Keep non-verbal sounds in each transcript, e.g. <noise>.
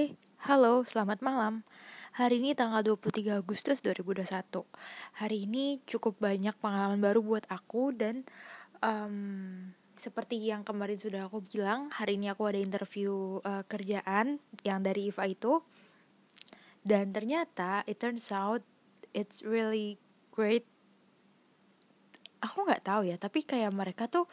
Hai, halo, selamat malam. Hari ini tanggal 23 Agustus 2021. Hari ini cukup banyak pengalaman baru buat aku dan um, seperti yang kemarin sudah aku bilang, hari ini aku ada interview uh, kerjaan yang dari IFA itu. Dan ternyata it turns out it's really great. Aku nggak tahu ya, tapi kayak mereka tuh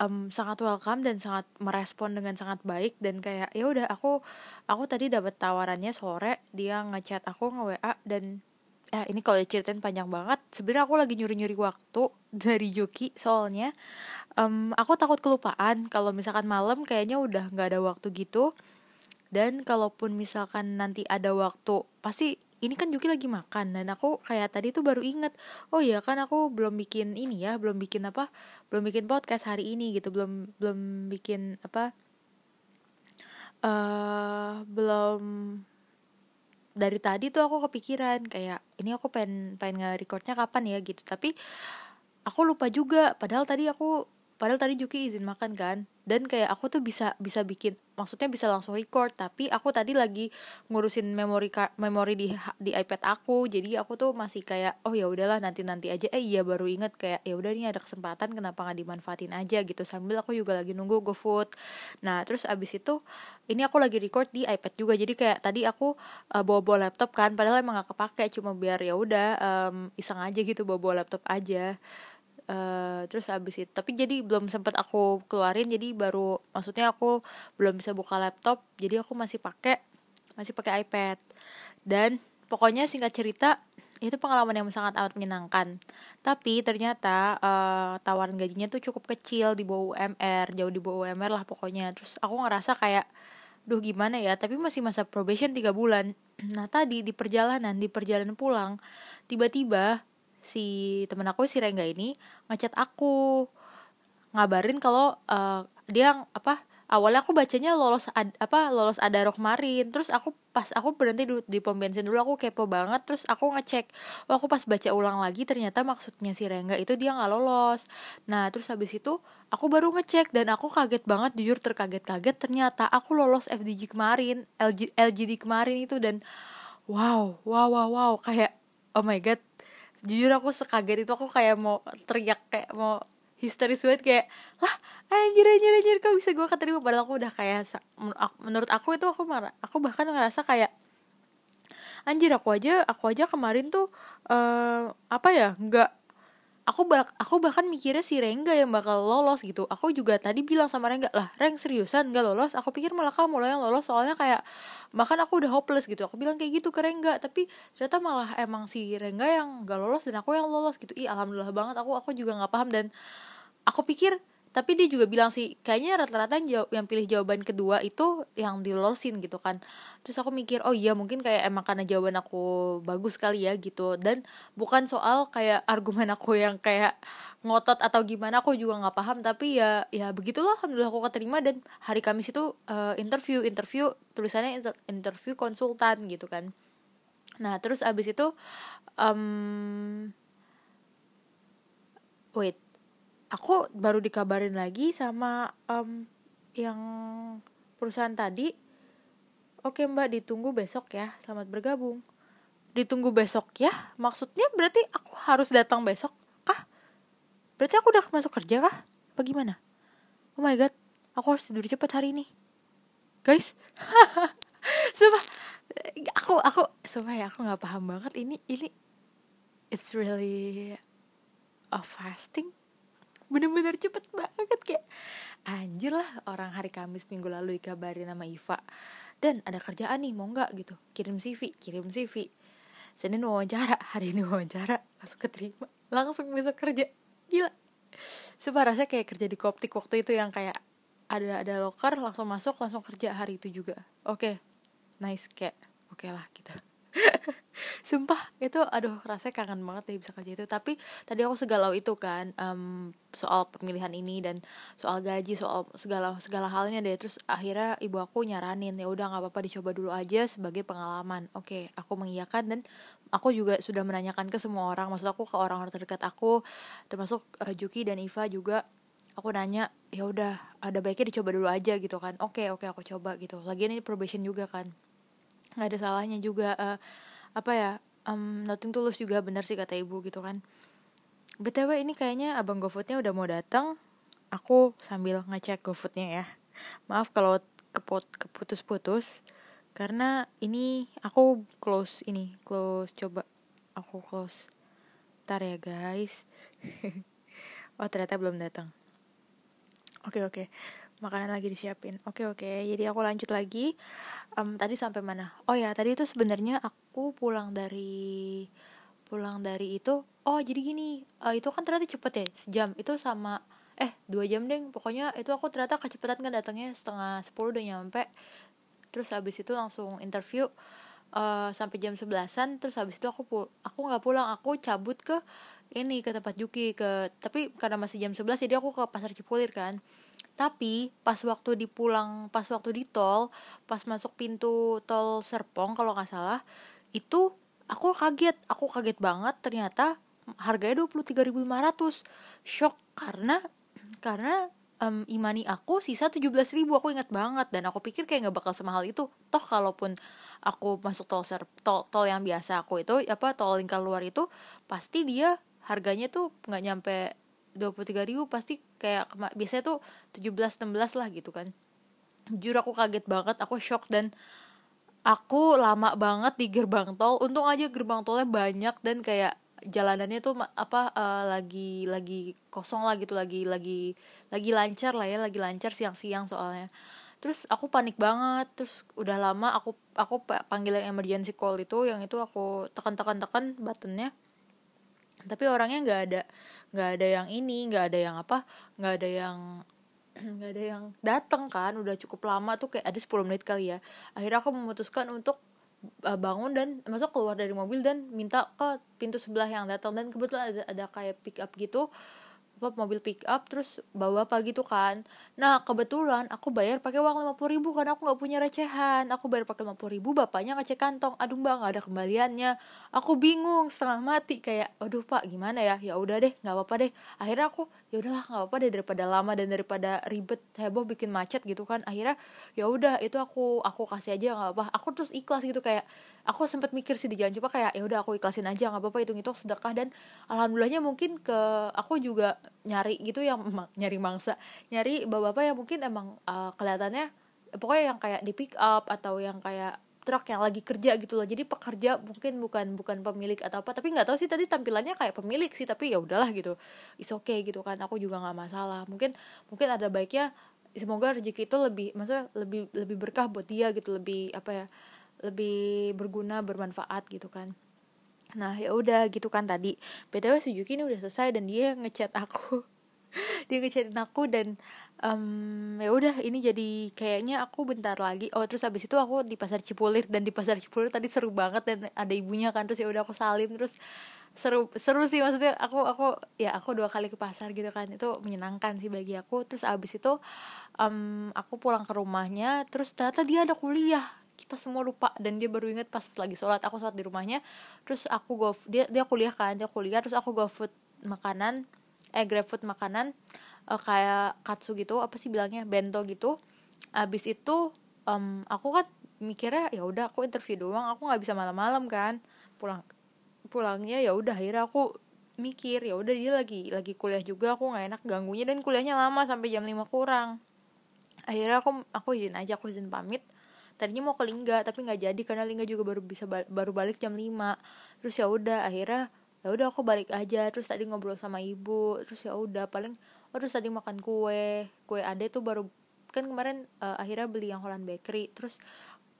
um, sangat welcome dan sangat merespon dengan sangat baik dan kayak ya udah aku aku tadi dapat tawarannya sore dia ngechat aku nge WA dan ya ini kalau ceritain panjang banget sebenarnya aku lagi nyuri nyuri waktu <laughs> dari Joki soalnya um, aku takut kelupaan kalau misalkan malam kayaknya udah nggak ada waktu gitu dan kalaupun misalkan nanti ada waktu pasti ini kan Juki lagi makan dan aku kayak tadi tuh baru inget oh iya kan aku belum bikin ini ya belum bikin apa belum bikin podcast hari ini gitu belum belum bikin apa uh, belum dari tadi tuh aku kepikiran kayak ini aku pengen pengen nge-recordnya kapan ya? gitu. Tapi aku lupa juga padahal tadi aku padahal tadi Juki izin makan kan. Dan kayak aku tuh bisa bisa bikin maksudnya bisa langsung record. Tapi aku tadi lagi ngurusin memori memori di di iPad aku. Jadi aku tuh masih kayak oh ya udahlah nanti nanti aja. Eh iya baru inget kayak ya udah nih ada kesempatan kenapa nggak dimanfaatin aja gitu. Sambil aku juga lagi nunggu GoFood. Nah terus abis itu ini aku lagi record di iPad juga. Jadi kayak tadi aku uh, bawa bawa laptop kan. Padahal emang gak kepake. Cuma biar ya udah um, iseng aja gitu bawa bawa laptop aja Uh, terus abis itu tapi jadi belum sempet aku keluarin jadi baru maksudnya aku belum bisa buka laptop jadi aku masih pakai masih pakai iPad. Dan pokoknya singkat cerita itu pengalaman yang sangat amat menyenangkan. Tapi ternyata uh, tawaran gajinya tuh cukup kecil di bawah UMR jauh di bawah UMR lah pokoknya. Terus aku ngerasa kayak duh gimana ya? Tapi masih masa probation tiga bulan. Nah tadi di perjalanan di perjalanan pulang tiba-tiba si temen aku si Rengga ini ngechat aku. Ngabarin kalau uh, dia apa awalnya aku bacanya lolos ad, apa lolos ada kemarin. Terus aku pas aku berhenti di, di pom bensin dulu aku kepo banget. Terus aku ngecek oh aku pas baca ulang lagi ternyata maksudnya si Rengga itu dia nggak lolos. Nah terus habis itu aku baru ngecek dan aku kaget banget jujur terkaget-kaget. Ternyata aku lolos FDG kemarin LG, LGD kemarin itu dan wow wow wow wow. Kayak oh my god jujur aku sekaget itu aku kayak mau teriak kayak mau histeris banget kayak lah anjir anjir anjir kok bisa gue keterima? Padahal aku udah kayak menurut aku itu aku marah aku bahkan ngerasa kayak anjir aku aja aku aja kemarin tuh uh, apa ya nggak aku bak aku bahkan mikirnya si Rengga yang bakal lolos gitu. Aku juga tadi bilang sama Rengga lah Reng seriusan gak lolos? Aku pikir malah kamu loh yang lolos soalnya kayak bahkan aku udah hopeless gitu. Aku bilang kayak gitu ke Rengga tapi ternyata malah emang si Rengga yang gak lolos dan aku yang lolos gitu. Ih alhamdulillah banget. Aku aku juga nggak paham dan aku pikir tapi dia juga bilang sih kayaknya rata-rata yang, yang pilih jawaban kedua itu yang dilolosin gitu kan. Terus aku mikir oh iya mungkin kayak emang karena jawaban aku bagus kali ya gitu. Dan bukan soal kayak argumen aku yang kayak ngotot atau gimana aku juga nggak paham. Tapi ya ya begitulah alhamdulillah aku keterima. Dan hari Kamis itu uh, interview interview tulisannya inter interview konsultan gitu kan. Nah terus abis itu um, wait aku baru dikabarin lagi sama um, yang perusahaan tadi. Oke mbak ditunggu besok ya. Selamat bergabung. Ditunggu besok ya? Maksudnya berarti aku harus datang besok kah? Berarti aku udah masuk kerja kah? Bagaimana oh my god aku harus tidur cepat hari ini. Guys <laughs> sumpah. Aku aku sumpah ya aku nggak paham banget. Ini ini it's really a fasting bener-bener cepet banget kayak anjir lah orang hari Kamis minggu lalu dikabarin sama Iva. Dan ada kerjaan nih mau nggak? Gitu. Kirim CV kirim CV Senin wawancara hari ini wawancara langsung keterima langsung bisa kerja. Gila. Sumpah rasanya kayak kerja di Koptik waktu itu yang kayak ada ada loker langsung masuk langsung kerja hari itu juga. Oke okay. nice kayak oke okay lah kita sumpah itu aduh rasanya kangen banget deh bisa kerja itu. Tapi tadi aku segalau itu kan um, soal pemilihan ini dan soal gaji soal segala segala halnya deh. Terus akhirnya ibu aku nyaranin ya udah nggak apa-apa dicoba dulu aja sebagai pengalaman. Oke aku mengiyakan dan aku juga sudah menanyakan ke semua orang. Maksud aku ke orang-orang terdekat aku termasuk uh, Juki dan Iva juga. Aku nanya ya udah ada baiknya dicoba dulu aja gitu kan. Oke oke aku coba gitu. Lagian ini probation juga kan nggak ada salahnya juga uh, apa ya um, nothing tulus juga benar sih kata ibu gitu kan. Btw ini kayaknya abang GoFoodnya udah mau datang. Aku sambil ngecek GoFoodnya ya. Maaf kalau kepot keputus-putus karena ini aku close ini close coba aku close. Ntar ya guys. <laughs> Oh ternyata belum datang. Oke okay, oke. okay. Makanan lagi disiapin. Oke oke. Jadi aku lanjut lagi. Um, tadi sampai mana? Oh ya tadi itu sebenarnya aku pulang dari pulang dari itu oh jadi gini uh, itu kan ternyata cepet ya sejam. Itu sama eh dua jam deh. Pokoknya itu aku ternyata kecepatan kan datangnya setengah sepuluh udah nyampe. Terus habis itu langsung interview uh, sampai jam sebelasan. Terus habis itu aku pul aku nggak pulang. Aku cabut ke ini ke tempat Juki ke tapi karena masih jam 11 jadi aku ke pasar Cipulir kan tapi pas waktu di pulang pas waktu di tol pas masuk pintu tol Serpong kalau nggak salah itu aku kaget. Aku kaget banget ternyata harganya 23.500 shock karena karena um, imani aku sisa 17 ribu. Aku ingat banget dan aku pikir kayak nggak bakal semahal itu. Toh kalaupun aku masuk tol ser tol, tol yang biasa aku itu apa tol lingkar luar itu pasti dia harganya tuh nggak nyampe 23 ribu pasti kayak biasanya tuh 17 16 lah gitu kan. Jujur aku kaget banget aku shock dan aku lama banget di gerbang tol. Untung aja gerbang tolnya banyak dan kayak jalanannya tuh apa uh, lagi lagi kosong lah gitu lagi lagi lagi lancar lah ya lagi lancar siang-siang soalnya. Terus aku panik banget terus udah lama aku aku panggil yang emergency call itu yang itu aku tekan-tekan-tekan buttonnya tapi orangnya nggak ada nggak ada yang ini nggak ada yang apa nggak ada yang <clears throat> nggak ada yang datang kan udah cukup lama tuh kayak ada 10 menit kali ya. Akhirnya aku memutuskan untuk uh, bangun dan masuk keluar dari mobil dan minta ke pintu sebelah yang datang. Dan kebetulan ada ada kayak pick up gitu apa mobil pick up terus bawa apa gitu kan. Nah kebetulan aku bayar pakai uang lima puluh ribu karena aku nggak punya recehan. Aku bayar pakai lima puluh ribu bapaknya ngecek kantong. Aduh mbak nggak ada kembaliannya. Aku bingung setengah mati kayak aduh pak gimana ya? Ya udah deh nggak apa-apa deh. Akhirnya aku ya udahlah nggak apa-apa deh daripada lama dan daripada ribet heboh bikin macet gitu kan. Akhirnya ya udah itu aku aku kasih aja nggak apa aku terus ikhlas gitu kayak aku sempat mikir sih di jalan coba kayak ya udah aku ikhlasin aja nggak apa-apa hitung hitung sedekah. Dan alhamdulillahnya mungkin ke aku juga nyari gitu yang <laughs> nyari mangsa nyari bapak-bapak yang mungkin emang uh, kelihatannya pokoknya yang kayak di pick up atau yang kayak truk yang lagi kerja gitu loh. Jadi pekerja mungkin bukan bukan pemilik atau apa. Tapi nggak tahu sih tadi tampilannya kayak pemilik sih. Tapi ya udahlah gitu. Is okay gitu kan. Aku juga nggak masalah. Mungkin mungkin ada baiknya semoga rezeki itu lebih maksudnya lebih lebih berkah buat dia gitu. Lebih apa ya lebih berguna bermanfaat gitu kan. Nah ya udah gitu kan tadi. Btw Suzuki ini udah selesai dan dia ngechat aku <laughs> dia ngechatin aku dan um, ya udah ini jadi kayaknya aku bentar lagi. Oh terus habis itu aku di pasar Cipulir dan di pasar Cipulir tadi seru banget dan ada ibunya kan terus ya udah aku salim terus seru seru sih maksudnya aku aku ya aku dua kali ke pasar gitu kan itu menyenangkan sih bagi aku. Terus abis itu um, aku pulang ke rumahnya terus ternyata dia ada kuliah. Kita semua lupa dan dia baru inget pas lagi sholat aku sholat di rumahnya. Terus aku go dia dia kuliah kan dia kuliah terus aku go food makanan eh grab food makanan uh, kayak katsu gitu apa sih bilangnya bento gitu. Abis itu um, aku kan mikirnya ya udah aku interview doang aku nggak bisa malam-malam kan. Pulang pulangnya ya udah akhirnya aku mikir ya udah dia lagi lagi kuliah juga aku nggak enak ganggunya dan kuliahnya lama sampai jam 5 kurang. Akhirnya aku aku izin aja aku izin pamit. Tadinya mau ke Lingga tapi nggak jadi karena Lingga juga baru bisa ba baru balik jam 5 terus ya udah akhirnya ya udah aku balik aja. Terus tadi ngobrol sama ibu. Terus ya udah paling oh terus tadi makan kue. Kue ade tuh baru kan kemarin uh, akhirnya beli yang Holland Bakery. Terus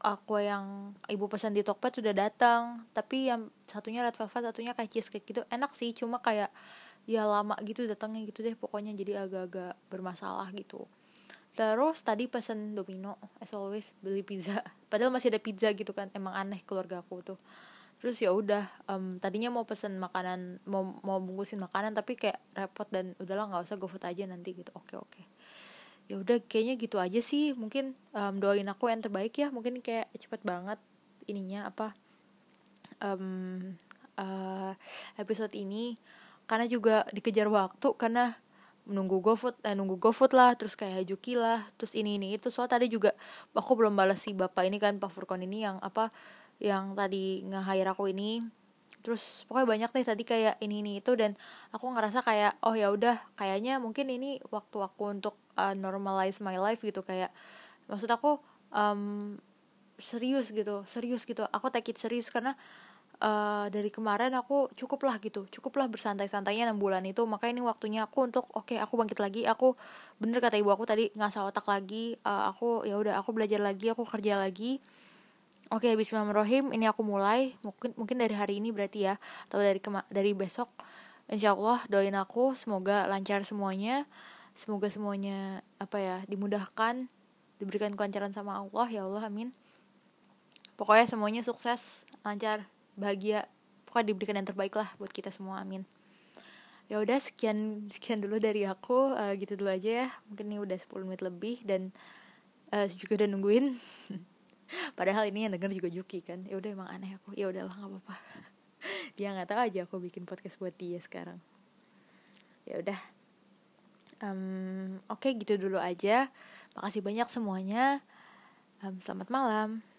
uh, yang ibu pesan di Tokped sudah datang. Tapi yang satunya red velvet satunya kayak cheesecake gitu. Enak sih cuma kayak ya lama gitu datangnya gitu deh pokoknya. Jadi agak-agak bermasalah gitu. Terus tadi pesen Domino as always beli pizza. <laughs> Padahal masih ada pizza gitu kan. Emang aneh keluarga aku tuh terus ya udah um, tadinya mau pesen makanan mau mau bungkusin makanan tapi kayak repot dan udahlah nggak usah gofood aja nanti gitu. Oke oke. Ya udah kayaknya gitu aja sih. Mungkin um, doain aku yang terbaik ya. Mungkin kayak cepet banget ininya apa um, uh, episode ini. Karena juga dikejar waktu karena nunggu GoFood eh, nunggu GoFood lah terus kayak Juki lah terus ini ini itu. Soal tadi juga aku belum balas si bapak ini kan Pak Furkon ini yang apa yang tadi nge-hire aku ini. Terus pokoknya banyak deh tadi kayak ini ini itu. Dan aku ngerasa kayak oh ya udah kayaknya mungkin ini waktu aku untuk uh, normalize my life gitu. Kayak maksud aku um, serius gitu serius gitu. Aku take it serius karena uh, dari kemarin aku cukup lah gitu cukup lah bersantai-santainya enam bulan itu. Makanya ini waktunya aku untuk oke okay, aku bangkit lagi. Aku bener kata ibu aku tadi ngasah otak lagi. Uh, aku ya udah aku belajar lagi aku kerja lagi oke okay, Bismillahirrahmanirrahim. Ini aku mulai. Mungkin mungkin dari hari ini berarti ya. Atau dari kema dari besok. Insya Allah doain aku. Semoga lancar semuanya. Semoga semuanya apa ya dimudahkan. Diberikan kelancaran sama Allah. Ya Allah amin. Pokoknya semuanya sukses lancar bahagia. Pokoknya diberikan yang terbaik lah buat kita semua amin. Ya udah sekian sekian dulu dari aku. Uh, gitu dulu aja ya. Mungkin ini udah 10 menit lebih dan uh, juga udah nungguin <laughs> padahal ini yang denger juga Juki kan. Ya udah emang aneh aku. Ya udahlah nggak apa-apa. <laughs> Dia nggak tahu aja aku bikin podcast buat dia sekarang. Ya udah. Um, oke okay, gitu dulu aja. Makasih banyak semuanya. Um, selamat malam